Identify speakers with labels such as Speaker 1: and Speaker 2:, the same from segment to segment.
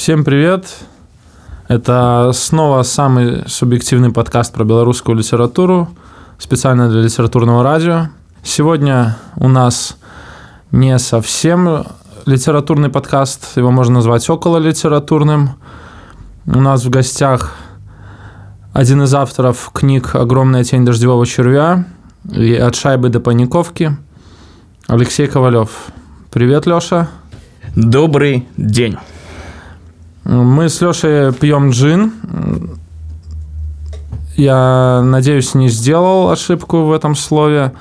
Speaker 1: Всем привет! Это снова самый субъективный подкаст про белорусскую литературу, специально для литературного радио. Сегодня у нас не совсем литературный подкаст, его можно назвать около литературным. У нас в гостях один из авторов книг «Огромная тень дождевого червя» и «От шайбы до паниковки» Алексей Ковалев. Привет, Леша.
Speaker 2: Добрый день.
Speaker 1: Мы с Лешей пьем джин. Я надеюсь, не сделал ошибку в этом слове.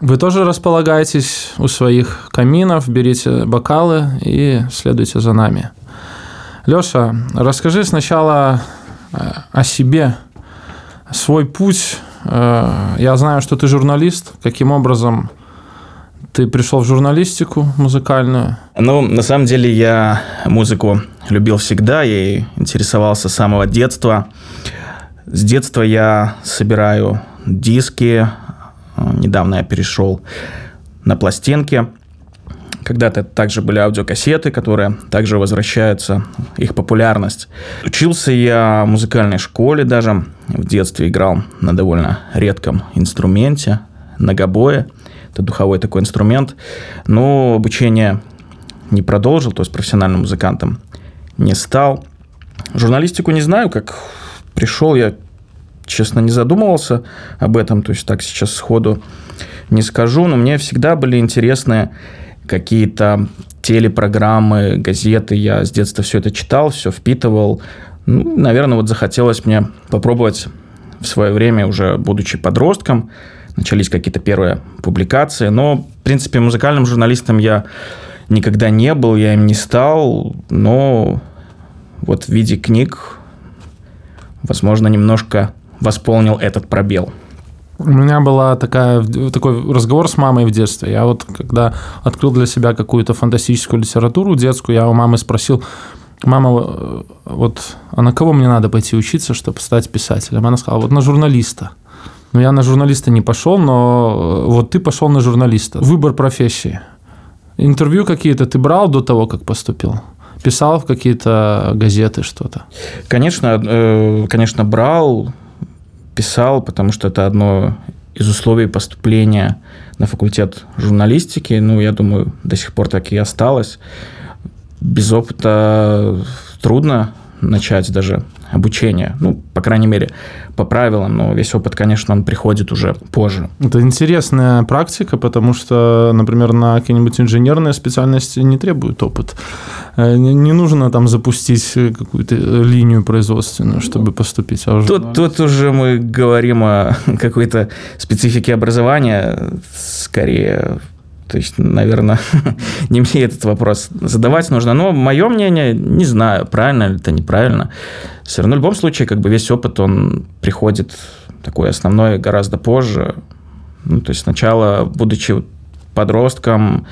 Speaker 1: Вы тоже располагаетесь у своих каминов, берите бокалы и следуйте за нами. Леша, расскажи сначала э, о себе, свой путь. Э, я знаю, что ты журналист. Каким образом ты пришел в журналистику музыкальную?
Speaker 2: Ну, на самом деле я музыку любил всегда, я ей интересовался с самого детства. С детства я собираю диски, Недавно я перешел на пластинки. Когда-то также были аудиокассеты, которые также возвращаются, их популярность. Учился я в музыкальной школе даже. В детстве играл на довольно редком инструменте, на гобое. Это духовой такой инструмент. Но обучение не продолжил, то есть профессиональным музыкантом не стал. Журналистику не знаю, как пришел я честно, не задумывался об этом, то есть так сейчас сходу не скажу, но мне всегда были интересны какие-то телепрограммы, газеты. Я с детства все это читал, все впитывал. Ну, наверное, вот захотелось мне попробовать в свое время, уже будучи подростком, начались какие-то первые публикации. Но, в принципе, музыкальным журналистом я никогда не был, я им не стал, но вот в виде книг, возможно, немножко восполнил этот пробел?
Speaker 1: У меня была такая, такой разговор с мамой в детстве. Я вот, когда открыл для себя какую-то фантастическую литературу детскую, я у мамы спросил, мама, э, вот, а на кого мне надо пойти учиться, чтобы стать писателем? Она сказала, вот на журналиста. Ну, я на журналиста не пошел, но э, вот ты пошел на журналиста. Выбор профессии. Интервью какие-то ты брал до того, как поступил? Писал в какие-то газеты что-то?
Speaker 2: Конечно, э, конечно, брал писал, потому что это одно из условий поступления на факультет журналистики. Ну, я думаю, до сих пор так и осталось. Без опыта трудно начать даже обучение. Ну, по крайней мере, по правилам, но весь опыт, конечно, он приходит уже позже.
Speaker 1: Это интересная практика, потому что, например, на какие-нибудь инженерные специальности не требует опыт. Э, не нужно там запустить какую-то линию производственную, чтобы поступить. А
Speaker 2: уже... тут, тут уже мы говорим о какой-то специфике образования, скорее то есть, наверное, не мне этот вопрос задавать нужно. Но мое мнение, не знаю, правильно ли это, неправильно. Все равно в любом случае, как бы весь опыт, он приходит такой основной гораздо позже. Ну, то есть сначала, будучи подростком,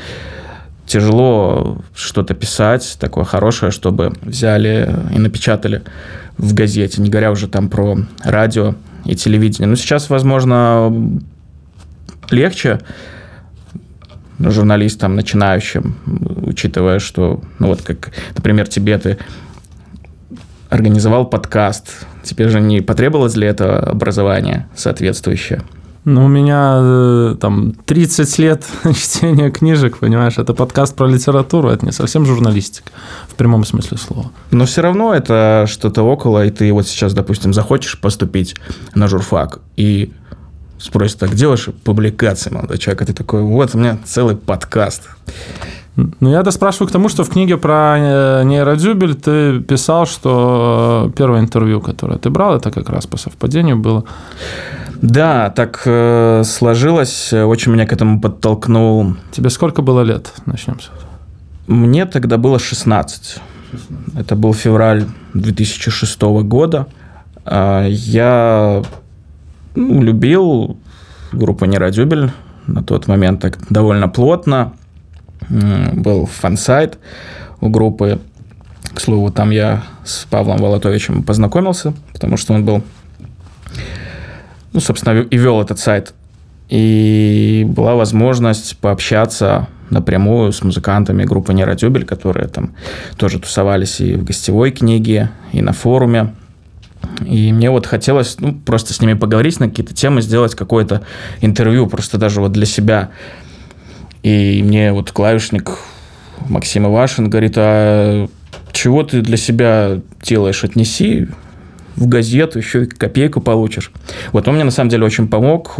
Speaker 2: тяжело что-то писать такое хорошее, чтобы взяли и напечатали в газете, не говоря уже там про радио и телевидение. Но сейчас, возможно, легче, журналистам начинающим, учитывая, что, ну вот как, например, тебе ты организовал подкаст, тебе же не потребовалось для этого образование соответствующее?
Speaker 1: Ну, у меня э, там 30 лет чтения книжек, понимаешь, это подкаст про литературу, это не совсем журналистика в прямом смысле слова.
Speaker 2: Но все равно это что-то около, и ты вот сейчас, допустим, захочешь поступить на журфак, и спросит, а где ваши публикации, молодой человек? А ты такой, вот у меня целый подкаст.
Speaker 1: Ну, я это спрашиваю к тому, что в книге про э, нейродюбель ты писал, что э, первое интервью, которое ты брал, это как раз по совпадению было.
Speaker 2: Да, так э, сложилось. Очень меня к этому подтолкнул.
Speaker 1: Тебе сколько было лет? Начнем с этого.
Speaker 2: Мне тогда было 16. 16. Это был февраль 2006 года. А, я ну, любил группу Нерадюбель на тот момент так довольно плотно. Был фан-сайт у группы. К слову, там я с Павлом Волотовичем познакомился, потому что он был, ну, собственно, и вел этот сайт. И была возможность пообщаться напрямую с музыкантами группы «Нейродюбель», которые там тоже тусовались и в гостевой книге, и на форуме. И мне вот хотелось ну, просто с ними поговорить на какие-то темы, сделать какое-то интервью, просто даже вот для себя. И мне вот клавишник Максим Ивашин говорит, а чего ты для себя делаешь, отнеси в газету, еще и копейку получишь. Вот он мне на самом деле очень помог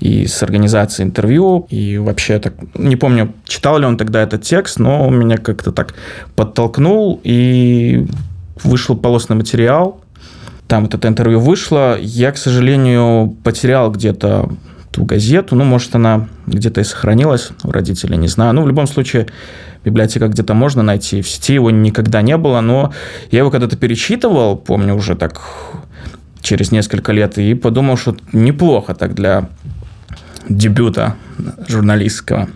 Speaker 2: и с организацией интервью, и вообще так, не помню, читал ли он тогда этот текст, но он меня как-то так подтолкнул, и вышел полосный материал, там это интервью вышло, я, к сожалению, потерял где-то ту газету, ну, может, она где-то и сохранилась у родителей, не знаю, ну, в любом случае, библиотека где-то можно найти, в сети его никогда не было, но я его когда-то перечитывал, помню уже так через несколько лет, и подумал, что неплохо так для дебюта журналистского.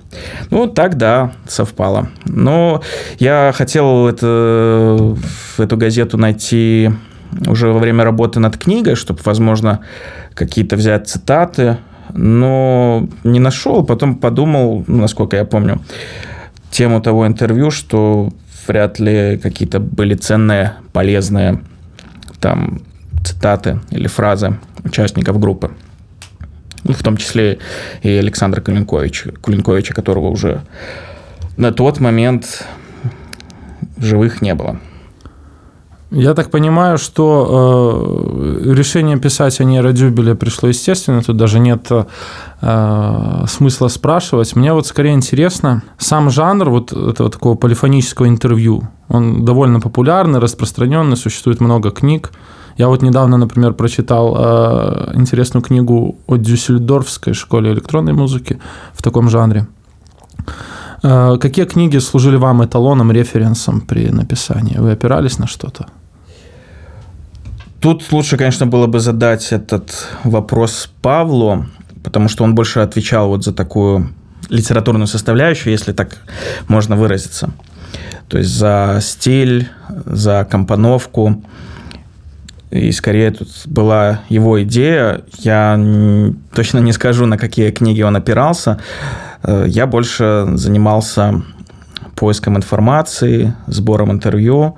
Speaker 2: Ну, так, да, совпало. Но я хотел это, эту газету найти уже во время работы над книгой, чтобы, возможно, какие-то взять цитаты, но не нашел. Потом подумал, ну, насколько я помню, тему того интервью, что вряд ли какие-то были ценные, полезные там цитаты или фразы участников группы. Ну, в том числе и Александра Кулинковича, Кулинковича, которого уже на тот момент живых не было.
Speaker 1: Я так понимаю, что э, решение писать о нейродюбеле пришло естественно, тут даже нет э, смысла спрашивать. Мне вот скорее интересно, сам жанр вот этого такого полифонического интервью, он довольно популярный, распространенный, существует много книг. Я вот недавно, например, прочитал э, интересную книгу о Дюссельдорфской школе электронной музыки в таком жанре. Э, какие книги служили вам эталоном, референсом при написании? Вы опирались на что-то?
Speaker 2: Тут лучше, конечно, было бы задать этот вопрос Павлу, потому что он больше отвечал вот за такую литературную составляющую, если так можно выразиться. То есть за стиль, за компоновку. И скорее тут была его идея. Я точно не скажу, на какие книги он опирался. Э, я больше занимался поиском информации, сбором интервью,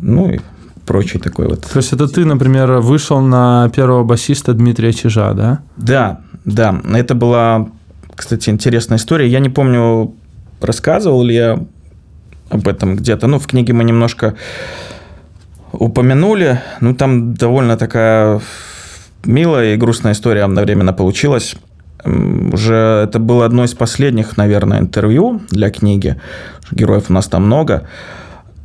Speaker 2: ну и прочий такой вот.
Speaker 1: То есть это ты, например, вышел на первого басиста Дмитрия Чижа, да?
Speaker 2: Да, да. Это была, кстати, интересная история. Я не помню, рассказывал ли я об этом где-то. Ну, в книге мы немножко упомянули. Ну, там довольно такая милая и грустная история одновременно получилась. Уже это было одно из последних, наверное, интервью для книги. Героев у нас там много.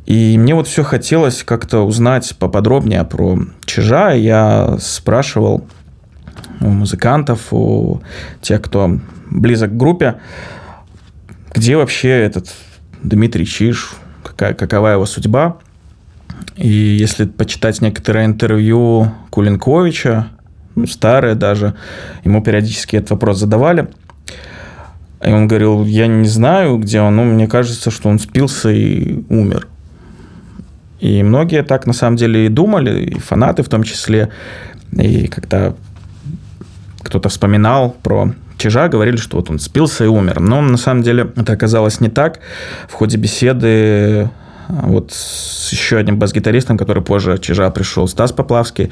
Speaker 2: И мне вот все хотелось как-то узнать поподробнее про Чижа. Я спрашивал у музыкантов, у тех, кто близок к группе, где вообще этот Дмитрий Чиж, какая, какова его судьба. И если почитать некоторые интервью Кулинковича, ну, старые даже, ему периодически этот вопрос задавали. И он говорил, я не знаю, где он, но мне кажется, что он спился и умер. И многие так на самом деле и думали, и фанаты в том числе. И когда кто-то вспоминал про Чижа, говорили, что вот он спился и умер. Но на самом деле это оказалось не так. В ходе беседы вот с еще одним бас-гитаристом, который позже Чижа пришел, Стас Поплавский,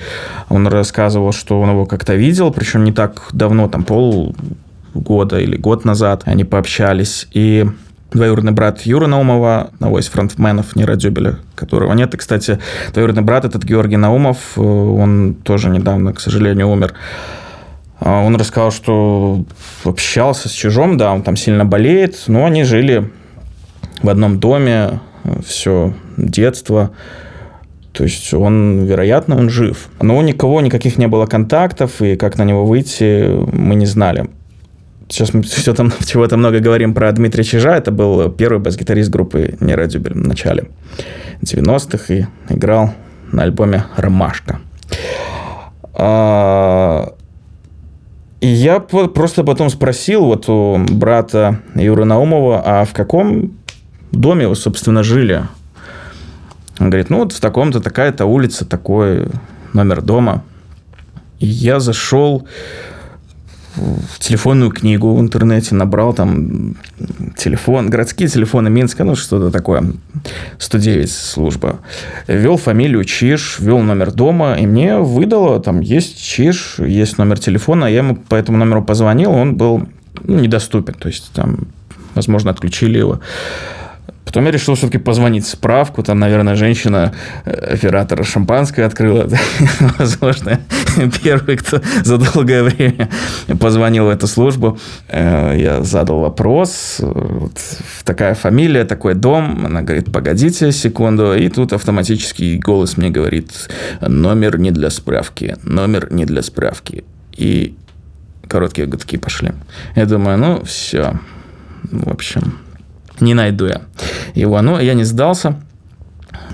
Speaker 2: он рассказывал, что он его как-то видел, причем не так давно, там полгода или год назад они пообщались. И двоюродный брат Юры Наумова, одного из фронтменов Нейродюбеля, которого нет. И, кстати, двоюродный брат этот Георгий Наумов, он тоже недавно, к сожалению, умер. А он рассказал, что общался с Чужом, да, он там сильно болеет, но они жили в одном доме, все детство. То есть он, вероятно, он жив. Но у никого никаких не было контактов, и как на него выйти, мы не знали. Сейчас мы все там чего-то много говорим про Дмитрия Чижа. Это был первый бас-гитарист группы Нерадюбель в начале 90-х и играл на альбоме «Ромашка». А, и я просто потом спросил вот у брата Юры Наумова, а в каком доме вы, собственно, жили? Он говорит, ну вот в таком-то такая-то улица, такой номер дома. И я зашел телефонную книгу в интернете, набрал там телефон, городские телефоны Минска, ну что-то такое, 109 служба. Ввел фамилию Чиш, ввел номер дома, и мне выдало, там есть Чиш, есть номер телефона, я ему по этому номеру позвонил, он был ну, недоступен, то есть там, возможно, отключили его. Потом я решил все-таки позвонить справку. Там, наверное, женщина э, оператора шампанское открыла. Возможно, первый, кто за долгое время позвонил в эту службу. Э, я задал вопрос. Вот такая фамилия, такой дом. Она говорит, погодите секунду. И тут автоматический голос мне говорит, номер не для справки, номер не для справки. И короткие гудки пошли. Я думаю, ну, все. В общем, не найду я его. Но я не сдался.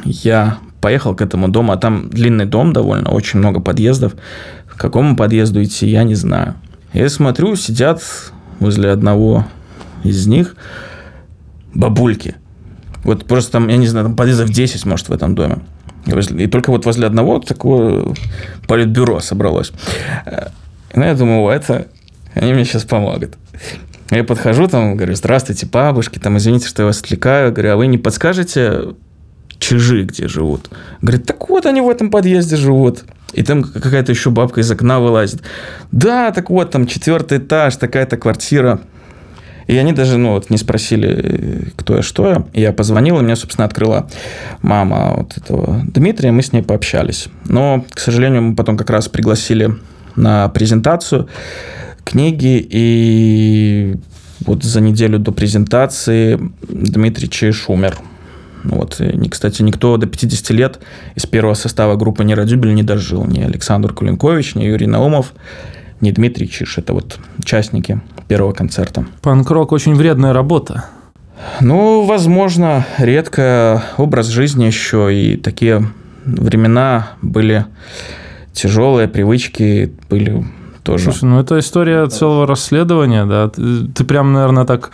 Speaker 2: Я поехал к этому дому, а там длинный дом довольно, очень много подъездов. К какому подъезду идти, я не знаю. Я смотрю, сидят возле одного из них бабульки. Вот просто там, я не знаю, там подъездов 10, может, в этом доме. И только вот возле одного такого политбюро собралось. Ну, я думаю, это они мне сейчас помогут. Я подхожу, там, говорю, здравствуйте, бабушки, там, извините, что я вас отвлекаю. Говорю, а вы не подскажете, чижи где живут? Говорит, так вот они в этом подъезде живут. И там какая-то еще бабка из окна вылазит. Да, так вот, там четвертый этаж, такая-то квартира. И они даже, ну, вот не спросили, кто я, что я. Я позвонил, и меня, собственно, открыла мама вот этого Дмитрия, мы с ней пообщались. Но, к сожалению, мы потом как раз пригласили на презентацию книги, и вот за неделю до презентации Дмитрий умер. Вот. И, кстати, никто до 50 лет из первого состава группы «Нерадюбель» не дожил. Ни Александр Кулинкович, ни Юрий Наумов, ни Дмитрий Чиш. Это вот участники первого концерта.
Speaker 1: Панк-рок очень вредная работа.
Speaker 2: Ну, возможно, редко образ жизни еще, и такие времена были тяжелые, привычки были тоже.
Speaker 1: Слушай, ну это история целого расследования, да. Ты, ты прям, наверное, так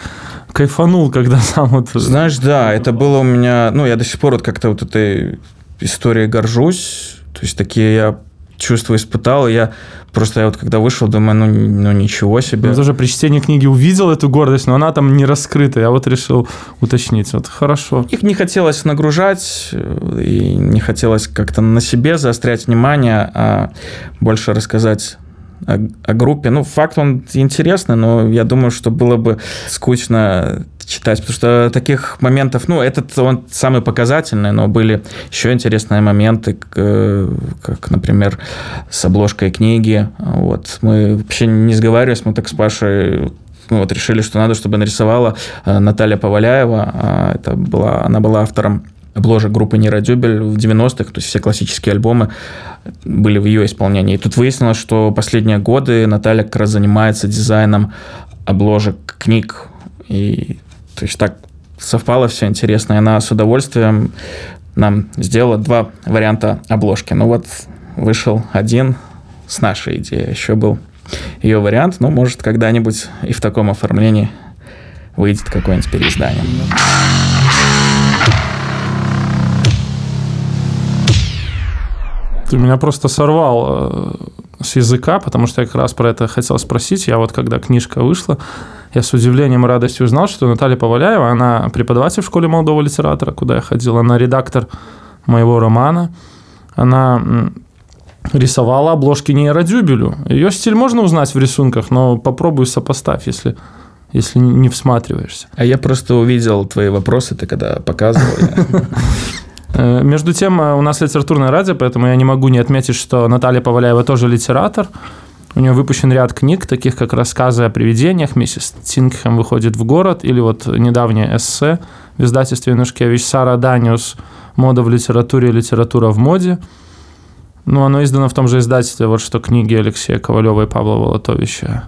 Speaker 1: кайфанул, когда сам вот...
Speaker 2: Знаешь, да, это было у меня... Ну, я до сих пор вот как-то вот этой историей горжусь. То есть такие я чувства испытал. Я просто я вот когда вышел, думаю, ну, ну ничего себе.
Speaker 1: Я тоже при чтении книги увидел эту гордость, но она там не раскрыта. Я вот решил уточнить. Вот хорошо.
Speaker 2: Их не хотелось нагружать, и не хотелось как-то на себе заострять внимание, а больше рассказать о, о группе. Ну, факт он интересный, но я думаю, что было бы скучно читать, потому что таких моментов, ну, этот он самый показательный, но были еще интересные моменты, как, например, с обложкой книги. Вот. Мы вообще не сговаривались, мы так с Пашей ну, вот решили, что надо, чтобы нарисовала э, Наталья Поваляева. А, это была, она была автором обложек группы Нейродюбель в 90-х, то есть все классические альбомы были в ее исполнении. И тут выяснилось, что последние годы Наталья как раз занимается дизайном обложек книг. И то есть так совпало все интересно. И она с удовольствием нам сделала два варианта обложки. Ну вот вышел один с нашей идеей. Еще был ее вариант. Ну, может, когда-нибудь и в таком оформлении выйдет какое-нибудь переиздание.
Speaker 1: Ты меня просто сорвал э, с языка, потому что я как раз про это хотел спросить. Я вот, когда книжка вышла, я с удивлением и радостью узнал, что Наталья Поваляева, она преподаватель в школе молодого литератора, куда я ходил, она редактор моего романа. Она рисовала обложки нейродюбелю. Ее стиль можно узнать в рисунках, но попробуй сопоставь, если если не всматриваешься.
Speaker 2: А я просто увидел твои вопросы, ты когда показывал.
Speaker 1: Э, между тем, э, у нас литературное радио, поэтому я не могу не отметить, что Наталья Поваляева тоже литератор. У нее выпущен ряд книг, таких как «Рассказы о привидениях», «Миссис Тингхэм выходит в город» или вот недавнее эссе в издательстве Янушкевич «Сара Даниус. Мода в литературе литература в моде». Ну, оно издано в том же издательстве, вот что книги Алексея Ковалева и Павла Волотовича.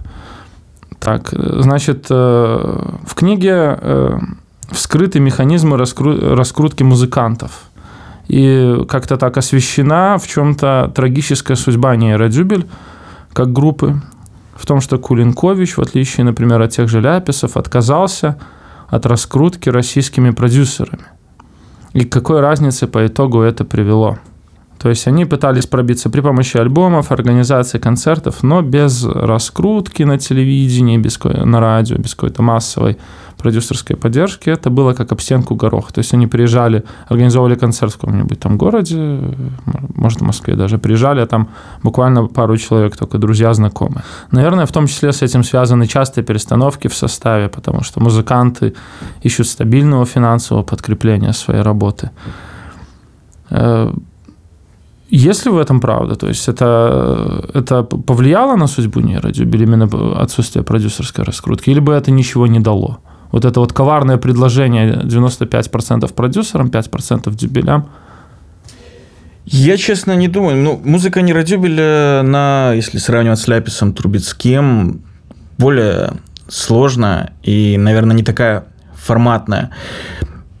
Speaker 1: Так, э, значит, в книге вскрыты механизмы раскрутки музыкантов – и как-то так освещена в чем-то трагическая судьба нейродюбель как группы, в том, что Кулинкович, в отличие, например, от тех же Ляписов, отказался от раскрутки российскими продюсерами. И к какой разнице по итогу это привело? То есть они пытались пробиться при помощи альбомов, организации концертов, но без раскрутки на телевидении, без, на радио, без какой-то массовой продюсерской поддержки. Это было как об стенку горох. То есть они приезжали, организовывали концерт в каком-нибудь там городе, может, в Москве даже, приезжали, а там буквально пару человек, только друзья, знакомые. Наверное, в том числе с этим связаны частые перестановки в составе, потому что музыканты ищут стабильного финансового подкрепления своей работы. Э, есть ли в этом правда? То есть это, это повлияло на судьбу нейродюб или именно отсутствие продюсерской раскрутки? Или бы это ничего не дало? Вот это вот коварное предложение 95% продюсерам, 5% дюбелям.
Speaker 2: Я, честно, не думаю. Ну, музыка нейродюбеля, на, если сравнивать с Ляписом Трубецким, более сложная и, наверное, не такая форматная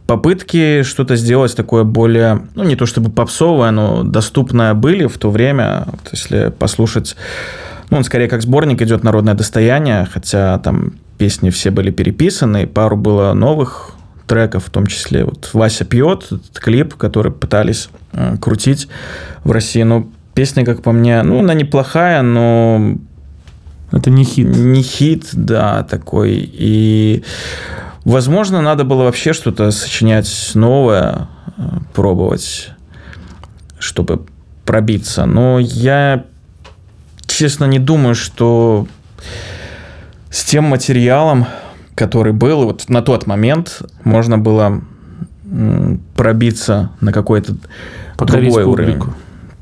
Speaker 2: попытки что-то сделать такое более, ну, не то чтобы попсовое, но доступное были в то время. Вот если послушать, ну, он скорее как сборник идет «Народное достояние», хотя там песни все были переписаны, пару было новых треков, в том числе вот «Вася пьет», этот клип, который пытались э, крутить в России. Но песня, как по мне, ну, она неплохая, но...
Speaker 1: Это не хит.
Speaker 2: Не хит, да, такой. И Возможно, надо было вообще что-то сочинять новое, э, пробовать, чтобы пробиться. Но я, честно, не думаю, что с тем материалом, который был вот на тот момент, можно было пробиться на какой-то Покорить другой публику. уровень.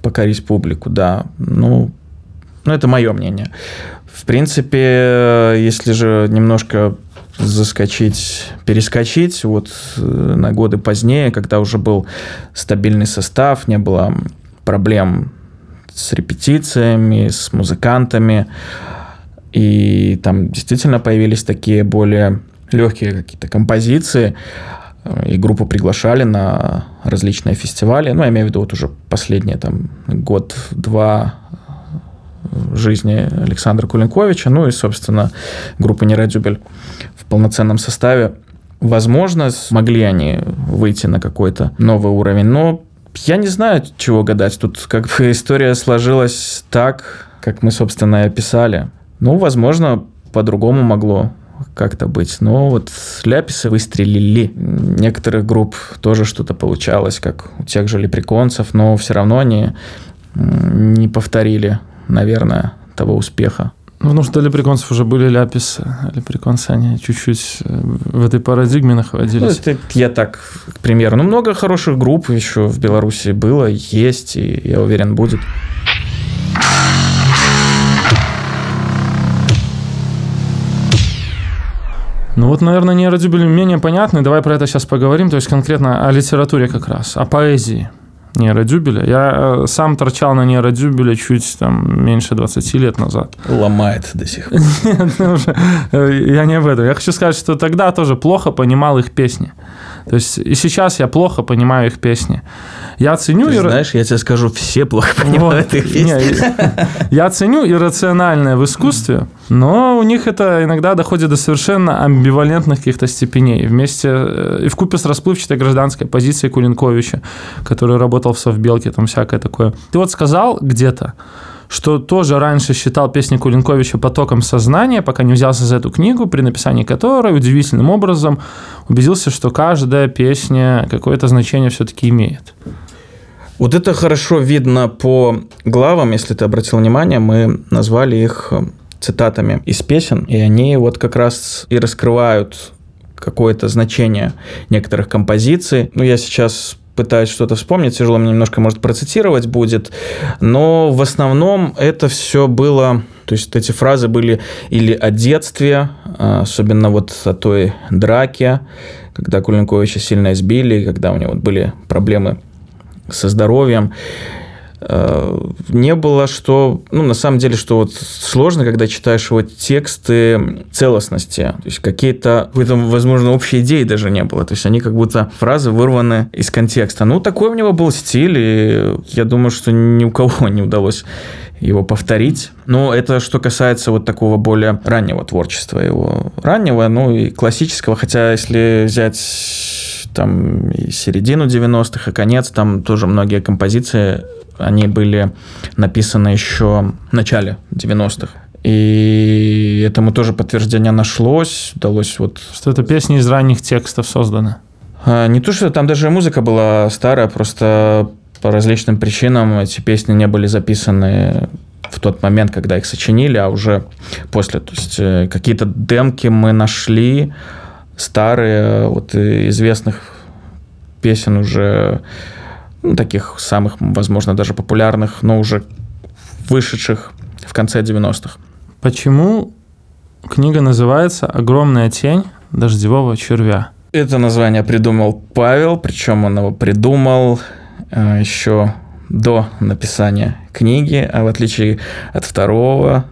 Speaker 2: Покорить публику, да. Ну, ну, это мое мнение. В принципе, если же немножко заскочить, перескочить вот э, на годы позднее, когда уже был стабильный состав, не было проблем с репетициями, с музыкантами, и там действительно появились такие более легкие какие-то композиции, э, и группу приглашали на различные фестивали. Ну, я имею в виду вот уже последние там год-два жизни Александра Кулинковича, ну и, собственно, группы Нерадюбель полноценном составе. Возможно, смогли они выйти на какой-то новый уровень, но я не знаю, чего гадать. Тут как бы история сложилась так, как мы, собственно, и описали. Ну, возможно, по-другому могло как-то быть. Но вот ляписы выстрелили. Некоторых групп тоже что-то получалось, как у тех же лепреконцев, но все равно они не повторили, наверное, того успеха.
Speaker 1: Ну, потому что лепреконцев уже были ляписы. Лепреконцы, они чуть-чуть э, в этой парадигме находились.
Speaker 2: Ну, это я так, к примеру. Ну, много хороших групп еще в Беларуси было, есть, и я уверен, будет.
Speaker 1: Ну вот, наверное, нейродюбели менее понятны. Давай про это сейчас поговорим. То есть конкретно о литературе как раз, о поэзии нейродюбеля. Я э, сам торчал на нейродюбеле чуть там меньше 20 лет назад.
Speaker 2: Ломает до сих пор.
Speaker 1: Ну, э, я не об этом. Я хочу сказать, что тогда тоже плохо понимал их песни. То есть и сейчас я плохо понимаю их песни. Я ценю...
Speaker 2: Ты знаешь, я тебе скажу, все плохо понимают вот, их песни. Не,
Speaker 1: я ценю иррациональное в искусстве, но у них это иногда доходит до совершенно амбивалентных каких-то степеней. Вместе э, и в купе с расплывчатой гражданской позицией Кулинковича, который работал в Совбелке, там всякое такое. Ты вот сказал где-то, что тоже раньше считал песни Кулинковича потоком сознания, пока не взялся за эту книгу, при написании которой удивительным образом убедился, что каждая песня какое-то значение все-таки имеет.
Speaker 2: Вот это хорошо видно по главам, если ты обратил внимание, мы назвали их э, цитатами из песен, и они вот как раз и раскрывают какое-то значение некоторых композиций. Ну, я сейчас пытаюсь что-то вспомнить, тяжело мне немножко, может, процитировать будет, но в основном это все было, то есть эти фразы были или о детстве, а, особенно вот о той драке, когда Кулинковича сильно избили, когда у него были проблемы со здоровьем, не было, что, ну, на самом деле, что вот сложно, когда читаешь вот тексты целостности, то есть какие-то, этом, возможно, общей идеи даже не было, то есть они как будто фразы вырваны из контекста. Ну, такой у него был стиль, и я думаю, что ни у кого не удалось его повторить. Но это что касается вот такого более раннего творчества его. Раннего, ну и классического, хотя если взять там и середину 90-х, и конец, там тоже многие композиции они были написаны еще в начале 90-х. И этому тоже подтверждение нашлось, удалось вот...
Speaker 1: Что это песни из ранних текстов созданы?
Speaker 2: А, не то, что там даже музыка была старая, просто по различным причинам эти песни не были записаны в тот момент, когда их сочинили, а уже после. То есть э, какие-то демки мы нашли, старые, вот известных песен уже, ну, таких самых, возможно, даже популярных, но уже вышедших в конце 90-х.
Speaker 1: Почему книга называется «Огромная тень дождевого червя»?
Speaker 2: Это название придумал Павел, причем он его придумал э, еще до написания книги, а в отличие от второго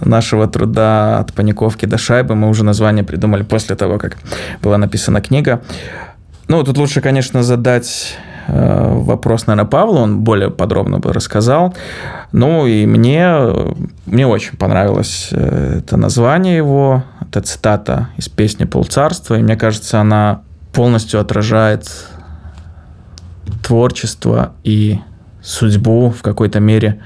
Speaker 2: нашего труда от паниковки до шайбы, мы уже название придумали после того, как была написана книга. Ну, тут лучше, конечно, задать вопрос, наверное, Павлу, он более подробно бы рассказал. Ну, и мне, мне очень понравилось э, это название его, это цитата из песни «Полцарства», и мне кажется, она полностью отражает творчество и судьбу в какой-то мере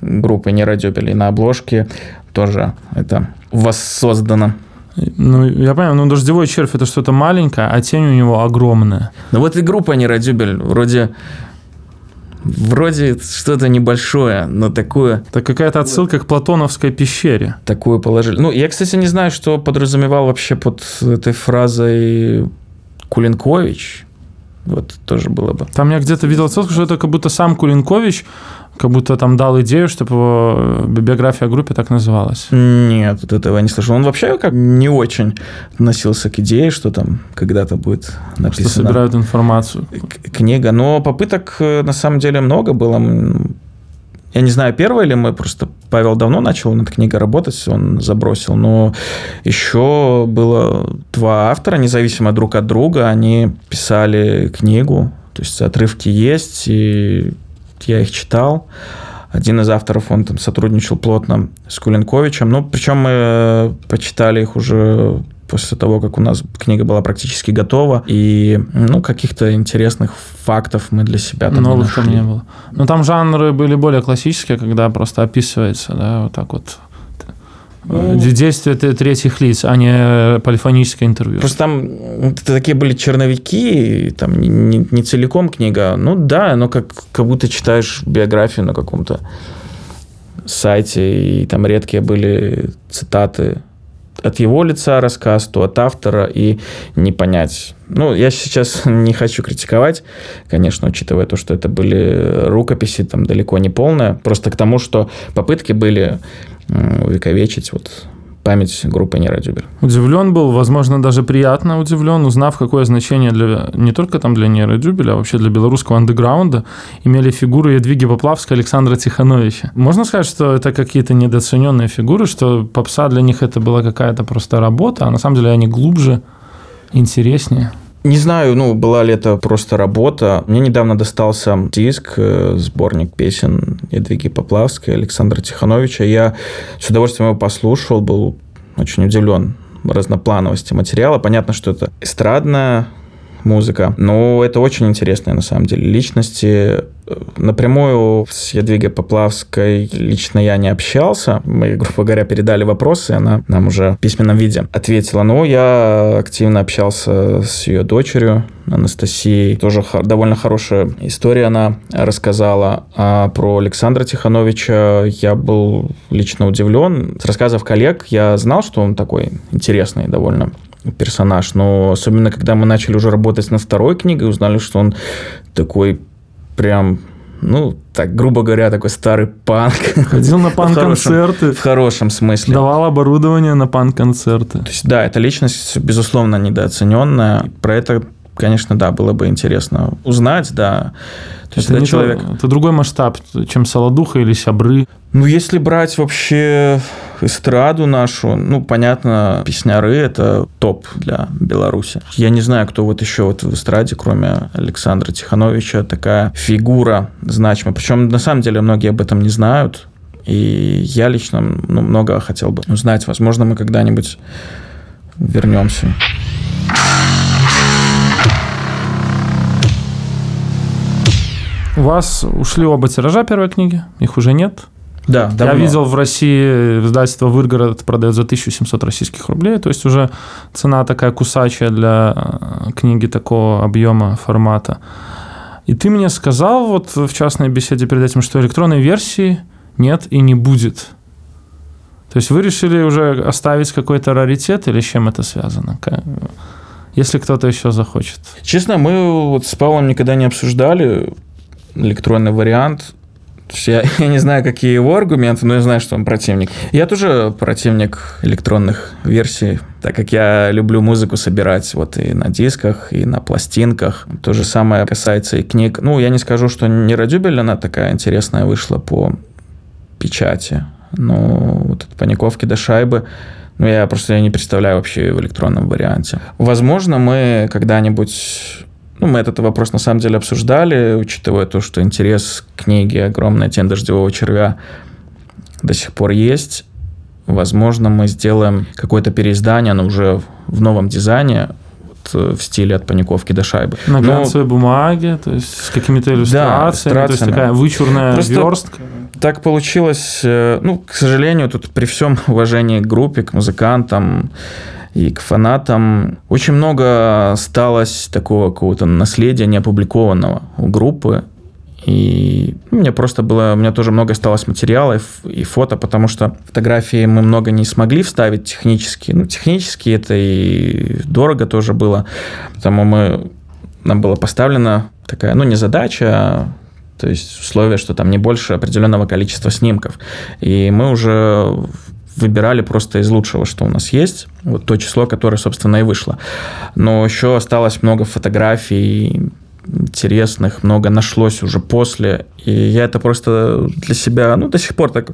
Speaker 2: группы Нерадебель. на обложке тоже это воссоздано.
Speaker 1: Ну, я понимаю, ну, дождевой червь это что-то маленькое, а тень у него огромная.
Speaker 2: Ну, вот и группа Нерадюбель вроде Вроде что-то небольшое, но такое...
Speaker 1: Это какая-то отсылка к Платоновской пещере.
Speaker 2: Такое положили. Ну, я, кстати, не знаю, что подразумевал вообще под этой фразой Кулинкович. Вот тоже было бы.
Speaker 1: Там я где-то видел ссылку, что это как будто сам Кулинкович как будто там дал идею, чтобы его биография о группе так называлась.
Speaker 2: Нет, вот этого я не слышал. Он вообще как не очень относился к идее, что там когда-то будет написано.
Speaker 1: Что собирают информацию.
Speaker 2: Книга. Но попыток э, на самом деле много было. Я не знаю, первое ли мы, просто Павел давно начал над книгой работать, он забросил, но еще было два автора, независимо друг от друга, они писали книгу, то есть отрывки есть, и я их читал. Один из авторов, он там сотрудничал плотно с Кулинковичем. Ну, причем мы э, почитали их уже после того, как у нас книга была практически готова. И, ну, каких-то интересных фактов мы для себя там
Speaker 1: Новых там не было. Ну, там жанры были более классические, когда просто описывается, да, вот так вот ну, Действия третьих лиц, а не полифоническое интервью.
Speaker 2: Просто там такие были черновики, там не, не целиком книга. Ну да, но как, как будто читаешь биографию на каком-то сайте, и там редкие были цитаты от его лица рассказ, то от автора, и не понять. Ну, я сейчас не хочу критиковать, конечно, учитывая то, что это были рукописи, там далеко не полные, просто к тому, что попытки были увековечить вот память группы Нейродюбель.
Speaker 1: Удивлен был, возможно, даже приятно удивлен, узнав, какое значение для, не только там для Нейродюбеля, а вообще для белорусского андеграунда имели фигуры Едвиги Поплавской Александра Тихановича. Можно сказать, что это какие-то недооцененные фигуры, что попса для них это была какая-то просто работа, а на самом деле они глубже, интереснее?
Speaker 2: Не знаю, ну, была ли это просто работа. Мне недавно достался диск, э, сборник песен Едвиги Поплавской, Александра Тихановича. Я с удовольствием его послушал, был очень удивлен разноплановости материала. Понятно, что это эстрадная музыка. Но это очень интересные, на самом деле, личности. Напрямую с Ядвигой Поплавской лично я не общался. Мы, грубо говоря, передали вопросы, она нам уже в письменном виде ответила. Но я активно общался с ее дочерью Анастасией. Тоже довольно хорошая история она рассказала. А про Александра Тихановича я был лично удивлен. С рассказов коллег я знал, что он такой интересный довольно персонаж. Но особенно, когда мы начали уже работать над второй книгой, узнали, что он такой прям ну, так, грубо говоря, такой старый панк.
Speaker 1: Ходил на панк-концерты.
Speaker 2: В, хорошем смысле.
Speaker 1: Давал оборудование на панк-концерты.
Speaker 2: То есть, да, эта личность, безусловно, недооцененная. Про это, конечно, да, было бы интересно узнать, да.
Speaker 1: То есть, это, это человек... То, это другой масштаб, чем Солодуха или Сябры.
Speaker 2: Ну, если брать вообще эстраду нашу, ну, понятно, песняры – это топ для Беларуси. Я не знаю, кто вот еще вот в эстраде, кроме Александра Тихановича, такая фигура значимая. Причем, на самом деле, многие об этом не знают. И я лично ну, много хотел бы узнать. Возможно, мы когда-нибудь вернемся.
Speaker 1: У вас ушли оба тиража первой книги, их уже нет.
Speaker 2: Да, давно.
Speaker 1: Я видел в России издательство «Выргород» продает за 1700 российских рублей, то есть уже цена такая кусачая для э, книги такого объема, формата. И ты мне сказал вот в частной беседе перед этим, что электронной версии нет и не будет. То есть вы решили уже оставить какой-то раритет или с чем это связано? Если кто-то еще захочет.
Speaker 2: Честно, мы вот с Павлом никогда не обсуждали электронный вариант. Я, я не знаю, какие его аргументы, но я знаю, что он противник. Я тоже противник электронных версий, так как я люблю музыку собирать вот и на дисках, и на пластинках. То же самое касается и книг. Ну, я не скажу, что не Радюбель, она такая интересная вышла по печати. Но вот от паниковки до шайбы ну, я просто я не представляю вообще в электронном варианте. Возможно, мы когда-нибудь ну, мы этот вопрос на самом деле обсуждали, учитывая то, что интерес к книге «Огромная тень дождевого червя» до сих пор есть. Возможно, мы сделаем какое-то переиздание, но уже в новом дизайне, э, в стиле от паниковки до шайбы.
Speaker 1: На глянцевой но... бумаге, то есть с какими-то иллюстрациями, да, то есть такая вычурная Просто верстка.
Speaker 2: Так получилось, э, ну, к сожалению, тут при всем уважении к группе, к музыкантам, и к фанатам. Очень много осталось такого какого-то наследия неопубликованного у группы. И меня просто было, у меня тоже много осталось материалов и фото, потому что фотографии мы много не смогли вставить технически. Ну, технически это и дорого тоже было, потому мы, нам было поставлено такая, ну, не задача, а то есть условие, что там не больше определенного количества снимков. И мы уже выбирали просто из лучшего, что у нас есть, вот то число, которое, собственно, и вышло. Но еще осталось много фотографий интересных, много нашлось уже после, и я это просто для себя, ну, до сих пор так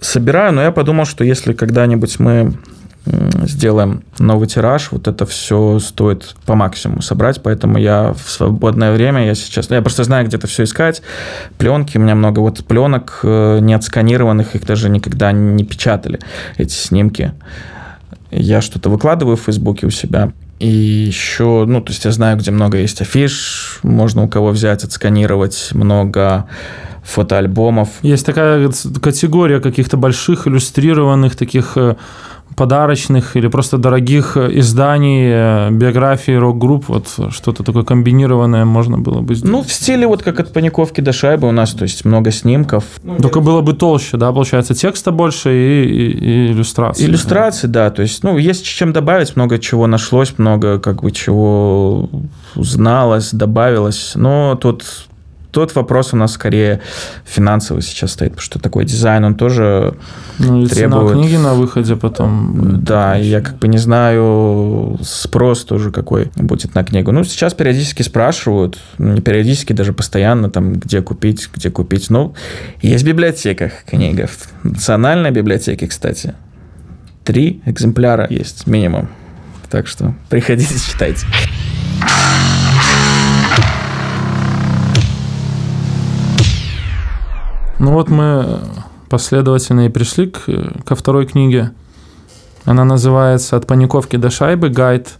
Speaker 2: собираю, но я подумал, что если когда-нибудь мы сделаем новый тираж, вот это все стоит по максимуму собрать, поэтому я в свободное время, я сейчас, я просто знаю, где это все искать, пленки, у меня много вот пленок э, не отсканированных, их даже никогда не печатали, эти снимки. Я что-то выкладываю в Фейсбуке у себя, и еще, ну, то есть я знаю, где много есть афиш, можно у кого взять, отсканировать, много фотоальбомов.
Speaker 1: Есть такая категория каких-то больших иллюстрированных таких э, подарочных или просто дорогих э, изданий, э, биографии рок-групп, вот что-то такое комбинированное можно было бы сделать.
Speaker 2: Ну, в стиле вот как от паниковки до шайбы у нас, то есть много снимков.
Speaker 1: Ну, Только было бы толще, да, получается, текста больше и, и, и иллюстрации.
Speaker 2: Иллюстрации, да. да, то есть, ну, есть чем добавить, много чего нашлось, много как бы чего узналось, добавилось, но тут тот вопрос у нас скорее финансовый сейчас стоит, потому что такой дизайн, он тоже
Speaker 1: ну, и требует... цена книги на выходе потом...
Speaker 2: Да, я как бы не знаю, спрос тоже какой будет на книгу. Ну, сейчас периодически спрашивают, ну, не периодически, даже постоянно, там, где купить, где купить. Ну, есть в библиотеках книга. В национальной библиотеке, кстати, три экземпляра есть минимум. Так что приходите, читайте.
Speaker 1: Ну вот мы последовательно и пришли к, ко второй книге. Она называется «От паниковки до шайбы. Гайд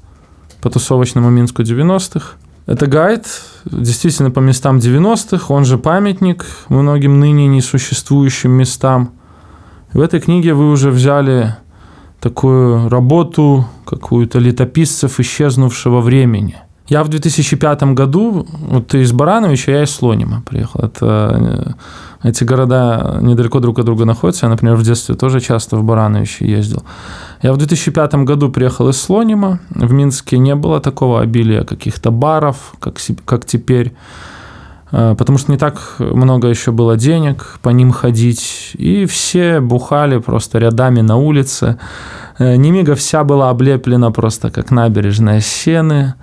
Speaker 1: по тусовочному Минску 90-х». Это гайд действительно по местам 90-х, он же памятник многим ныне несуществующим местам. В этой книге вы уже взяли такую работу какую-то летописцев исчезнувшего времени. Я в 2005 году, вот ты из Барановича, я из Слонима приехал. Это э, эти города недалеко друг от друга находятся. Я, например, в детстве тоже часто в Барановичи ездил. Я в 2005 году приехал из Слонима. В Минске не было такого обилия каких-то баров, как, как теперь. Э, потому что не так много еще было денег по ним ходить. И все бухали просто рядами на улице. Э, Немига вся была облеплена просто как набережная сены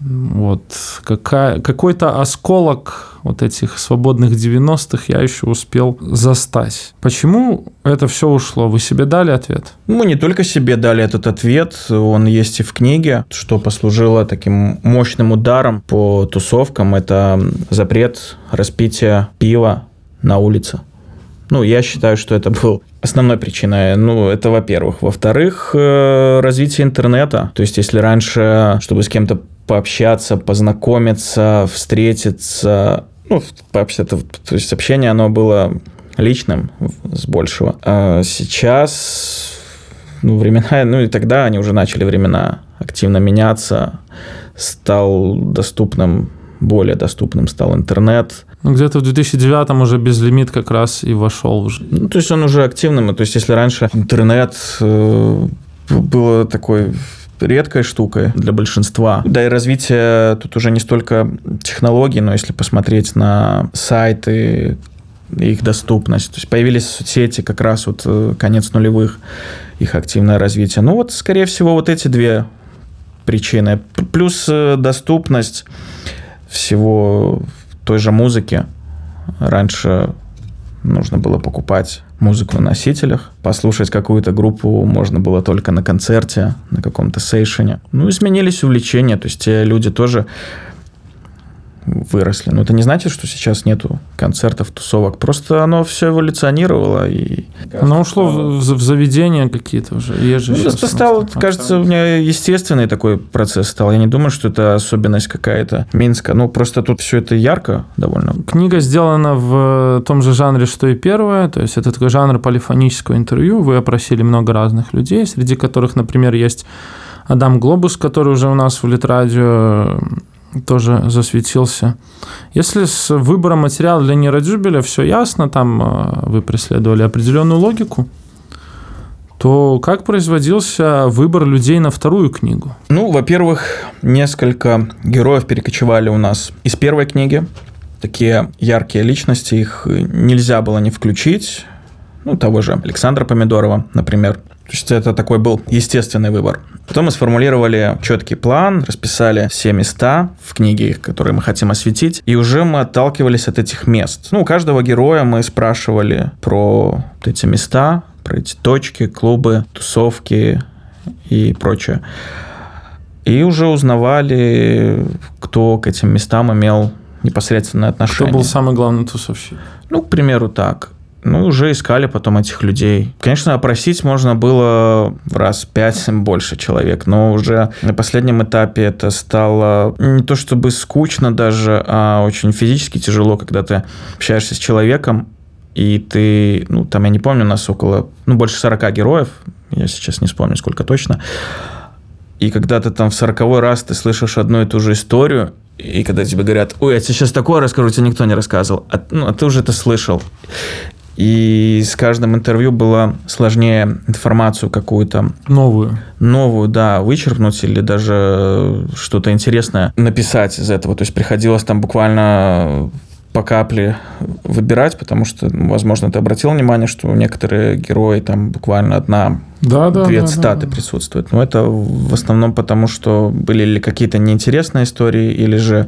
Speaker 1: вот какая, какой-то осколок вот этих свободных 90-х я еще успел застать. Почему это все ушло? Вы себе дали ответ?
Speaker 2: Мы не только себе дали этот ответ, он есть и в книге, что послужило таким мощным ударом по тусовкам. Это запрет распития пива на улице. Ну, я считаю, что это был основной причиной. Ну, это во-первых. Во-вторых, э, развитие интернета. То есть, если раньше, чтобы с кем-то пообщаться, познакомиться, встретиться, Ну, вообще, то, то есть общение, оно было личным с большего. А сейчас ну, времена, ну и тогда они уже начали времена активно меняться, стал доступным, более доступным стал интернет.
Speaker 1: Ну, где-то в 2009 уже безлимит как раз и вошел уже.
Speaker 2: Ну, то есть он уже активным, то есть если раньше интернет э, было такой редкой штукой для большинства. Да и развитие тут уже не столько технологий, но если посмотреть на сайты, их доступность. То есть появились соцсети как раз вот э, конец нулевых, их активное развитие. Ну вот, скорее всего, вот эти две причины. Плюс э, доступность всего той же музыки. Раньше нужно было покупать музыку на носителях, послушать какую-то группу можно было только на концерте, на каком-то сейшене. Ну, изменились увлечения, то есть те люди тоже выросли. Но это не значит, что сейчас нету концертов, тусовок. Просто оно все эволюционировало. И...
Speaker 1: Оно ушло в, в заведения какие-то уже. Есть
Speaker 2: ну, это стало, кажется, у меня естественный такой процесс стал. Я не думаю, что это особенность какая-то Минска. Ну, просто тут все это ярко довольно.
Speaker 1: Книга сделана в том же жанре, что и первая. То есть это такой жанр полифонического интервью. Вы опросили много разных людей, среди которых, например, есть Адам Глобус, который уже у нас в Литрадио тоже засветился. Если с выбором материала для нейродюбеля все ясно, там э, вы преследовали определенную логику, то как производился выбор людей на вторую книгу?
Speaker 2: Ну, во-первых, несколько героев перекочевали у нас из первой книги. Такие яркие личности, их нельзя было не включить. Ну, того же Александра Помидорова, например. То есть это такой был естественный выбор. Потом мы сформулировали четкий план, расписали все места в книге, которые мы хотим осветить, и уже мы отталкивались от этих мест. Ну, у каждого героя мы спрашивали про эти места, про эти точки, клубы, тусовки и прочее. И уже узнавали, кто к этим местам имел непосредственное отношение.
Speaker 1: Кто был самый главный тусовщик?
Speaker 2: Ну, к примеру, так. Ну, уже искали потом этих людей. Конечно, опросить можно было раз пять больше человек, но уже на последнем этапе это стало не то чтобы скучно даже, а очень физически тяжело, когда ты общаешься с человеком, и ты, ну, там, я не помню, у нас около, ну, больше 40 героев, я сейчас не вспомню, сколько точно, и когда ты там в сороковой раз ты слышишь одну и ту же историю, и когда тебе говорят, ой, я тебе сейчас такое расскажу, тебе никто не рассказывал, а, ну, а ты уже это слышал. И с каждым интервью было сложнее информацию какую-то...
Speaker 1: Новую.
Speaker 2: Новую, да, вычеркнуть или даже что-то интересное написать из этого. То есть приходилось там буквально по капле выбирать, потому что, ну, возможно, ты обратил внимание, что некоторые герои там буквально одна да, да, две да, цитаты да, да. присутствуют. Но это в основном потому, что были ли какие-то неинтересные истории или же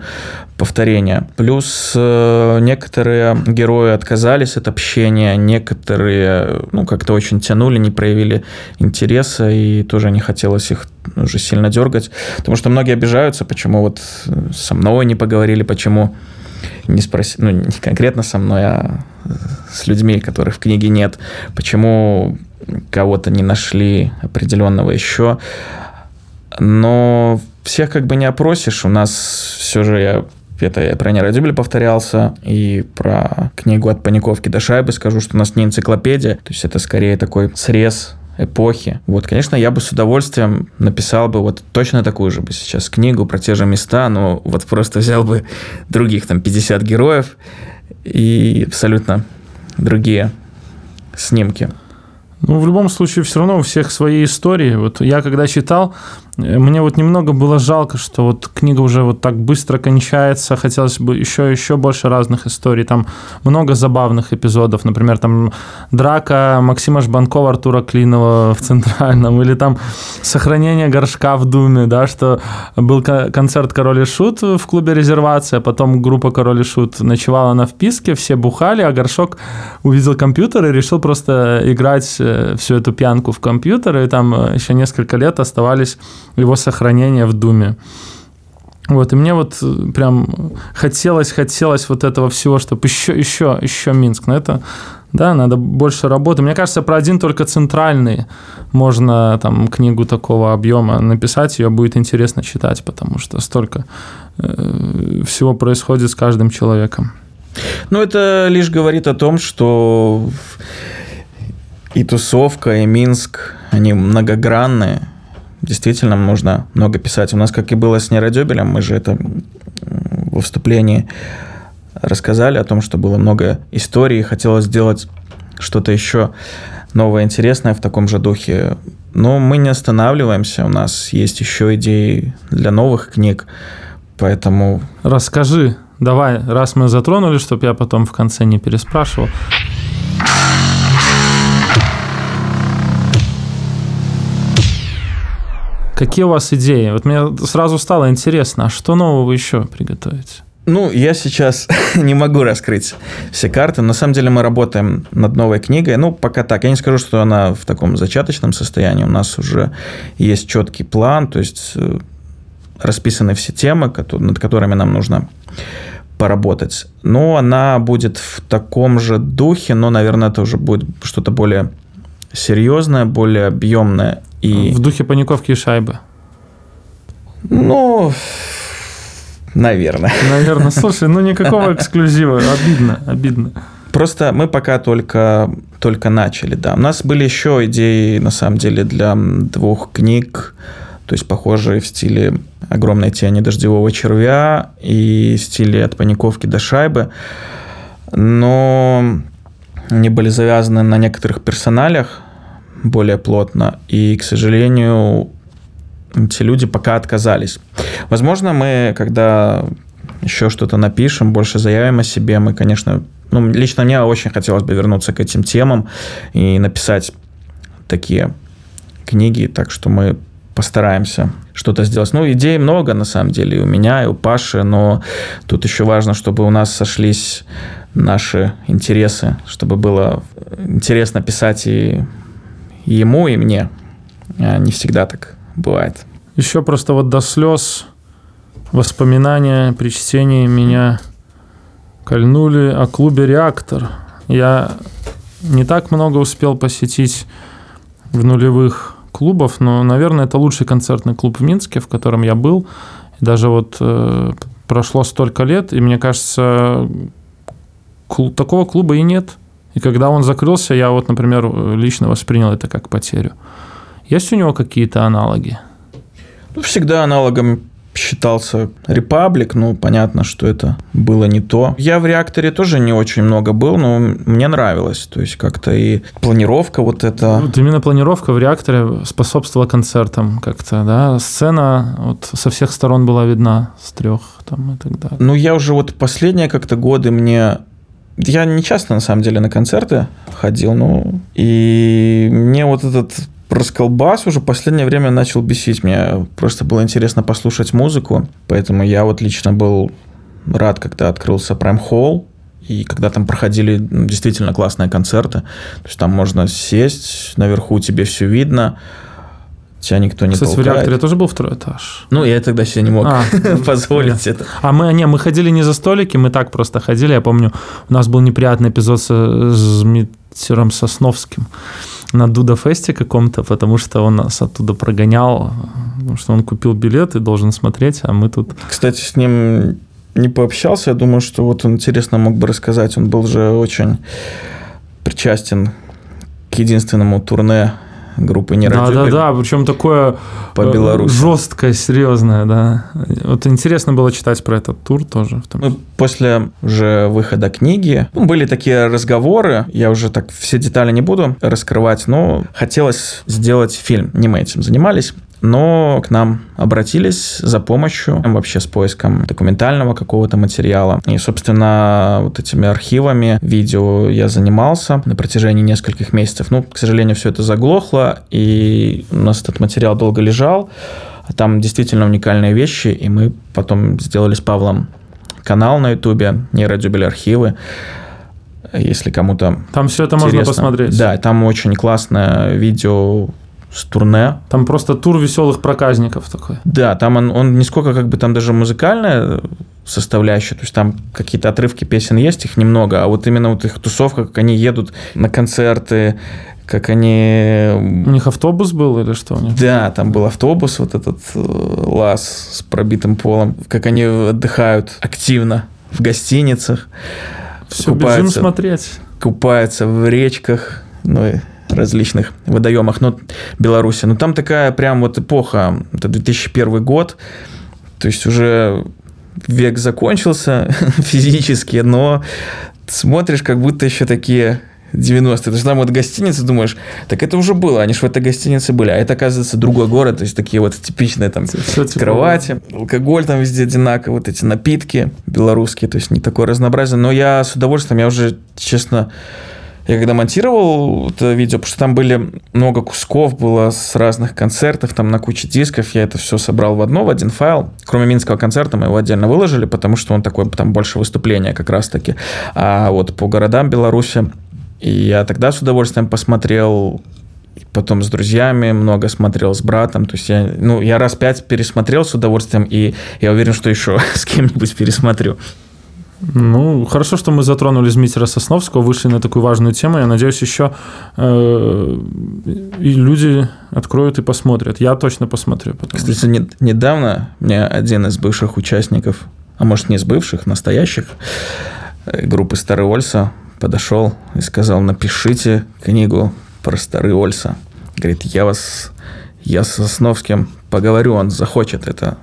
Speaker 2: повторения. Плюс э, некоторые герои отказались от общения, некоторые ну, как-то очень тянули, не проявили интереса, и тоже не хотелось их уже сильно дергать. Потому что многие обижаются, почему вот со мной не поговорили, почему не спросить, ну, не конкретно со мной, а с людьми, которых в книге нет, почему кого-то не нашли определенного еще. Но всех как бы не опросишь. У нас все же я это я про Нерадюбель повторялся, и про книгу «От паниковки до шайбы» скажу, что у нас не энциклопедия, то есть это скорее такой срез эпохи. Вот, конечно, я бы с удовольствием написал бы вот точно такую же бы сейчас книгу про те же места, но вот просто взял бы других там 50 героев и абсолютно другие снимки.
Speaker 1: Ну, в любом случае, все равно у всех свои истории. Вот я когда читал, мне вот немного было жалко, что вот книга уже вот так быстро кончается. Хотелось бы еще, еще больше разных историй. Там много забавных эпизодов. Например, там драка Максима Жбанкова, Артура Клинова в Центральном. Или там сохранение горшка в Думе, да, что был концерт Король и Шут в клубе резервация, потом группа Король и Шут ночевала на вписке, все бухали, а горшок увидел компьютер и решил просто играть э, всю эту пьянку в компьютер, и там э, еще несколько лет оставались его сохранения в Думе. Вот, и мне вот э, прям хотелось, хотелось вот этого всего, чтобы еще, еще, еще Минск. Но это, да, надо больше работы. Мне кажется, про один только центральный можно там книгу такого объема написать, ее будет интересно читать, потому что столько э, всего происходит с каждым человеком.
Speaker 2: Ну, это лишь говорит о том, что и тусовка, и Минск, они многогранные. Действительно, нужно много писать. У нас, как и было с Нейродебелем, мы же это во вступлении рассказали о том, что было много историй, хотелось сделать что-то еще новое, интересное в таком же духе. Но мы не останавливаемся, у нас есть еще идеи для новых книг, поэтому...
Speaker 1: Расскажи, давай, раз мы затронули, чтобы я потом в конце не переспрашивал. Какие у вас идеи? Вот мне сразу стало интересно, а что нового еще приготовить?
Speaker 2: Ну, я сейчас не могу раскрыть все карты. На самом деле мы работаем над новой книгой. Ну, пока так. Я не скажу, что она в таком зачаточном состоянии. У нас уже есть четкий план, то есть э, расписаны все темы, над которыми нам нужно поработать. Но она будет в таком же духе, но, наверное, это уже будет что-то более серьезное, более объемное
Speaker 1: и... В духе паниковки и шайбы.
Speaker 2: Ну, наверное.
Speaker 1: Наверное. Слушай, ну никакого эксклюзива. Обидно, обидно.
Speaker 2: Просто мы пока только, только начали, да. У нас были еще идеи, на самом деле, для двух книг, то есть похожие в стиле «Огромной тени дождевого червя» и в стиле «От паниковки до шайбы», но они были завязаны на некоторых персоналях, более плотно. И, к сожалению, эти люди пока отказались. Возможно, мы, когда еще что-то напишем, больше заявим о себе, мы, конечно, ну, лично мне очень хотелось бы вернуться к этим темам и написать такие книги, так что мы постараемся что-то сделать. Ну, идей много, на самом деле, и у меня, и у Паши, но тут еще важно, чтобы у нас сошлись наши интересы, чтобы было интересно писать и ему, и мне. А не всегда так бывает.
Speaker 1: Еще просто вот до слез воспоминания при чтении меня кольнули о клубе «Реактор». Я не так много успел посетить в нулевых клубов, но, наверное, это лучший концертный клуб в Минске, в котором я был. Даже вот э, прошло столько лет, и мне кажется, клуб, такого клуба и нет. И когда он закрылся, я вот, например, лично воспринял это как потерю. Есть у него какие-то аналоги?
Speaker 2: Ну, всегда аналогом считался Репаблик, ну, понятно, что это было не то. Я в реакторе тоже не очень много был, но мне нравилось. То есть как-то и планировка вот это...
Speaker 1: Вот именно планировка в реакторе способствовала концертам как-то, да? Сцена вот со всех сторон была видна, с трех там и так далее.
Speaker 2: Ну, я уже вот последние как-то годы мне я не часто, на самом деле, на концерты ходил, ну, и мне вот этот расколбас уже последнее время начал бесить. Мне просто было интересно послушать музыку, поэтому я вот лично был рад, когда открылся Prime Hall, и когда там проходили ну, действительно классные концерты. То есть там можно сесть, наверху тебе все видно, тебя никто не
Speaker 1: Кстати,
Speaker 2: толкает.
Speaker 1: в реакторе тоже был второй этаж.
Speaker 2: Ну, я тогда себе не мог а, позволить это.
Speaker 1: А мы, не, мы ходили не за столики, мы так просто ходили. Я помню, у нас был неприятный эпизод с, с Митером Сосновским на Дуда Фесте каком-то, потому что он нас оттуда прогонял, потому что он купил билет и должен смотреть, а мы тут...
Speaker 2: Кстати, с ним не пообщался, я думаю, что вот он интересно мог бы рассказать, он был же очень причастен к единственному турне группы не
Speaker 1: Да, да, да, причем такое
Speaker 2: по э, Беларуси.
Speaker 1: жесткое, серьезное, да. Вот интересно было читать про этот тур тоже.
Speaker 2: Мы после уже выхода книги ну, были такие разговоры, я уже так все детали не буду раскрывать, но хотелось сделать фильм, не мы этим занимались но к нам обратились за помощью вообще с поиском документального какого-то материала. И, собственно, вот этими архивами видео я занимался на протяжении нескольких месяцев. Ну, к сожалению, все это заглохло, и у нас этот материал долго лежал. Там действительно уникальные вещи, и мы потом сделали с Павлом канал на Ютубе «Нейродюбель архивы», если кому-то
Speaker 1: Там все это интересно. можно посмотреть.
Speaker 2: Да, там очень классное видео с турне.
Speaker 1: Там просто тур веселых проказников такой.
Speaker 2: Да, там он, он не сколько как бы там даже музыкальная составляющая, то есть там какие-то отрывки песен есть, их немного, а вот именно вот их тусовка, как они едут на концерты, как они...
Speaker 1: У них автобус был или что у них?
Speaker 2: Да, там был автобус, вот этот э, лаз с пробитым полом, как они отдыхают активно в гостиницах.
Speaker 1: Все, бежим смотреть.
Speaker 2: Купаются в речках, ну и различных водоемах, но Беларуси. Но там такая прям вот эпоха, это 2001 год, то есть уже век закончился физически, но смотришь, как будто еще такие 90-е. То есть там вот гостиницы, думаешь, так это уже было, они же в этой гостинице были. А это, оказывается, другой город, то есть такие вот типичные там Все кровати, алкоголь там везде одинаковый, вот эти напитки белорусские, то есть не такое разнообразие. Но я с удовольствием, я уже, честно, я когда монтировал это видео, потому что там были много кусков, было с разных концертов, там на куче дисков, я это все собрал в одно, в один файл. Кроме Минского концерта мы его отдельно выложили, потому что он такой, там больше выступления как раз-таки. А вот по городам Беларуси, и я тогда с удовольствием посмотрел потом с друзьями много смотрел, с братом. То есть я, ну, я раз пять пересмотрел с удовольствием, и я уверен, что еще с кем-нибудь пересмотрю.
Speaker 1: Ну, хорошо, что мы затронули Змитера Сосновского, вышли на такую важную тему. Я надеюсь, еще э, и люди откроют и посмотрят. Я точно посмотрю.
Speaker 2: Кстати, не, недавно мне один из бывших участников, а может не из бывших, настоящих, э, группы Старый Ольса подошел и сказал, напишите книгу про Старый Ольса. Говорит, я вас, я с Сосновским поговорю, он захочет это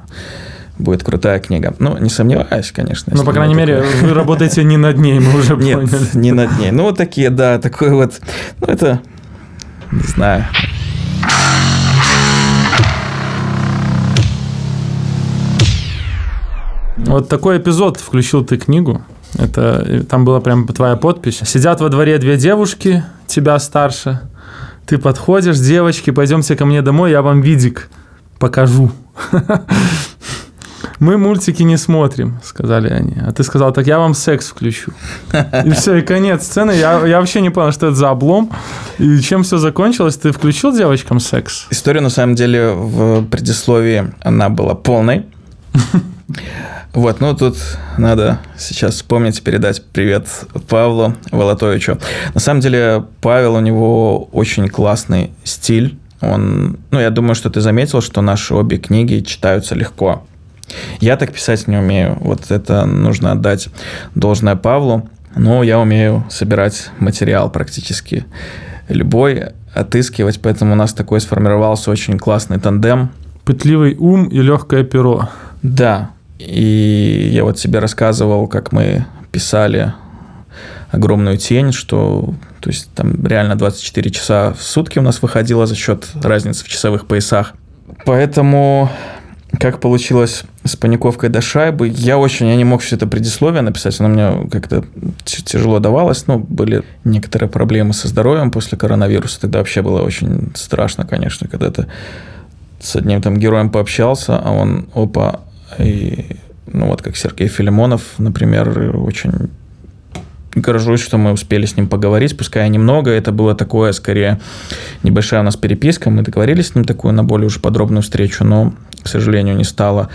Speaker 2: будет крутая книга. Ну, не сомневаюсь, конечно.
Speaker 1: Ну, по крайней мере, вы работаете не над ней, мы уже Нет, поняли.
Speaker 2: не над ней. Ну, вот такие, да, такой вот, ну, это, не знаю.
Speaker 1: Вот такой эпизод включил ты книгу. Это там была прям твоя подпись. Сидят во дворе две девушки, тебя старше. Ты подходишь, девочки, пойдемте ко мне домой, я вам видик покажу. Мы мультики не смотрим, сказали они. А ты сказал, так я вам секс включу. И все, и конец сцены. Я, я вообще не понял, что это за облом. И чем все закончилось? Ты включил девочкам секс?
Speaker 2: История, на самом деле, в предисловии она была полной. Вот, ну тут надо сейчас вспомнить, передать привет Павлу Волотовичу. На самом деле, Павел, у него очень классный стиль. Он, ну, я думаю, что ты заметил, что наши обе книги читаются легко. Я так писать не умею. Вот это нужно отдать должное Павлу. Но я умею собирать материал практически любой, отыскивать, поэтому у нас такой сформировался очень классный тандем.
Speaker 1: Пытливый ум и легкое перо.
Speaker 2: Да, и я вот себе рассказывал, как мы писали огромную тень, что то есть там реально 24 часа в сутки у нас выходило за счет разницы в часовых поясах. Поэтому как получилось с паниковкой до шайбы, я очень, я не мог все это предисловие написать, оно мне как-то тяжело давалось, ну, были некоторые проблемы со здоровьем после коронавируса, тогда вообще было очень страшно, конечно, когда ты с одним там героем пообщался, а он, опа, и, ну, вот как Сергей Филимонов, например, очень горжусь, что мы успели с ним поговорить, пускай немного, это было такое, скорее, небольшая у нас переписка, мы договорились с ним такую на более уже подробную встречу, но, к сожалению, не стало.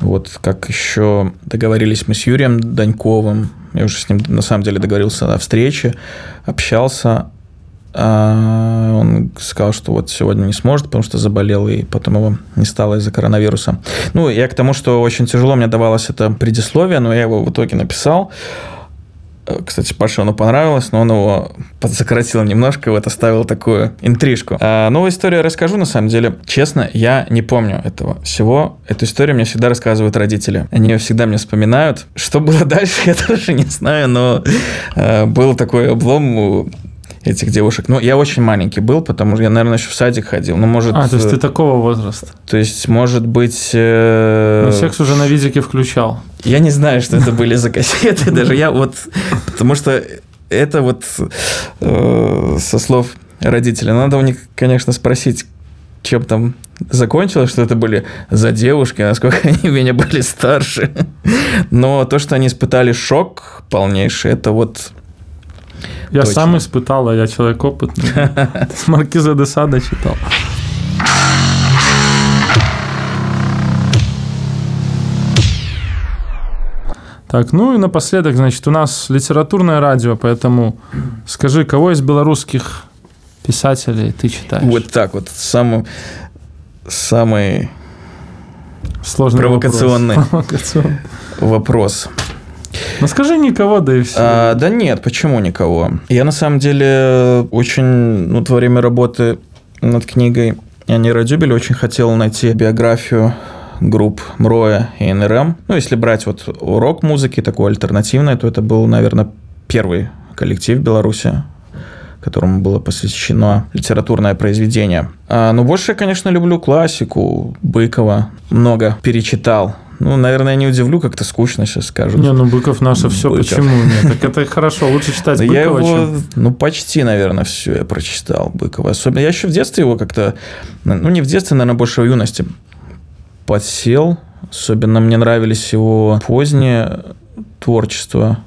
Speaker 2: Вот как еще договорились мы с Юрием Даньковым, я уже с ним на самом деле договорился о встрече, общался, а он сказал, что вот сегодня не сможет, потому что заболел, и потом его не стало из-за коронавируса. Ну, я к тому, что очень тяжело мне давалось это предисловие, но я его в итоге написал. Э, кстати, Паше оно понравилось, но он его подсократил немножко, вот оставил такую интрижку. А новую историю расскажу, на самом деле. Честно, я не помню этого всего. Эту историю мне всегда рассказывают родители. Они ее всегда мне вспоминают. Что было дальше, я тоже не знаю, но э, был такой облом этих девушек. Ну, я очень маленький был, потому что я, наверное, еще в садик ходил. Ну, может...
Speaker 1: А, то есть ты такого возраста?
Speaker 2: То есть, может быть... Э...
Speaker 1: Ну, секс уже на видике включал.
Speaker 2: Я не знаю, что это были за кассеты даже. Я вот... Потому что это вот э, со слов родителей. Надо у них, конечно, спросить, чем там закончилось, что это были за девушки, насколько они меня были старше. Но то, что они испытали шок полнейший, это вот
Speaker 1: я Точно. сам испытал, а я человек опытный. С Маркиза де Сада читал. Так, ну и напоследок, значит, у нас литературное радио, поэтому скажи, кого из белорусских писателей ты читаешь?
Speaker 2: Вот так вот, самый, самый
Speaker 1: Сложный
Speaker 2: провокационный вопрос. вопрос.
Speaker 1: Ну скажи никого, да и все.
Speaker 2: А, да нет, почему никого? Я на самом деле очень, ну, во время работы над книгой Анира Дюбель очень хотел найти биографию групп Мроя и НРМ. Ну, если брать вот урок музыки такой альтернативной, то это был, наверное, первый коллектив в Беларуси, которому было посвящено литературное произведение. А, ну, больше я, конечно, люблю классику Быкова. Много перечитал. Ну, наверное, не удивлю, как-то скучно сейчас скажут.
Speaker 1: Не, ну Быков наше все,
Speaker 2: Быков.
Speaker 1: почему нет? Так это хорошо, лучше читать Быкова,
Speaker 2: я его,
Speaker 1: чем...
Speaker 2: ну, почти, наверное, все я прочитал Быкова. Особенно я еще в детстве его как-то, ну, не в детстве, наверное, больше в юности подсел. Особенно мне нравились его позднее творчество.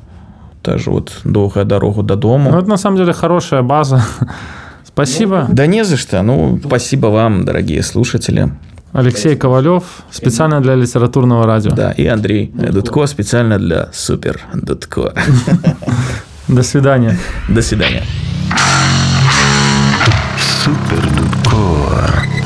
Speaker 2: Даже вот «Долгая дорогу до дому».
Speaker 1: Ну, это на самом деле хорошая база. Спасибо.
Speaker 2: Да не за что. Ну, спасибо вам, дорогие слушатели.
Speaker 1: Алексей Ковалев, специально для литературного радио.
Speaker 2: Да, и Андрей Дудко специально для Супер Дудко.
Speaker 1: До свидания.
Speaker 2: До свидания.
Speaker 3: Супер Дудко.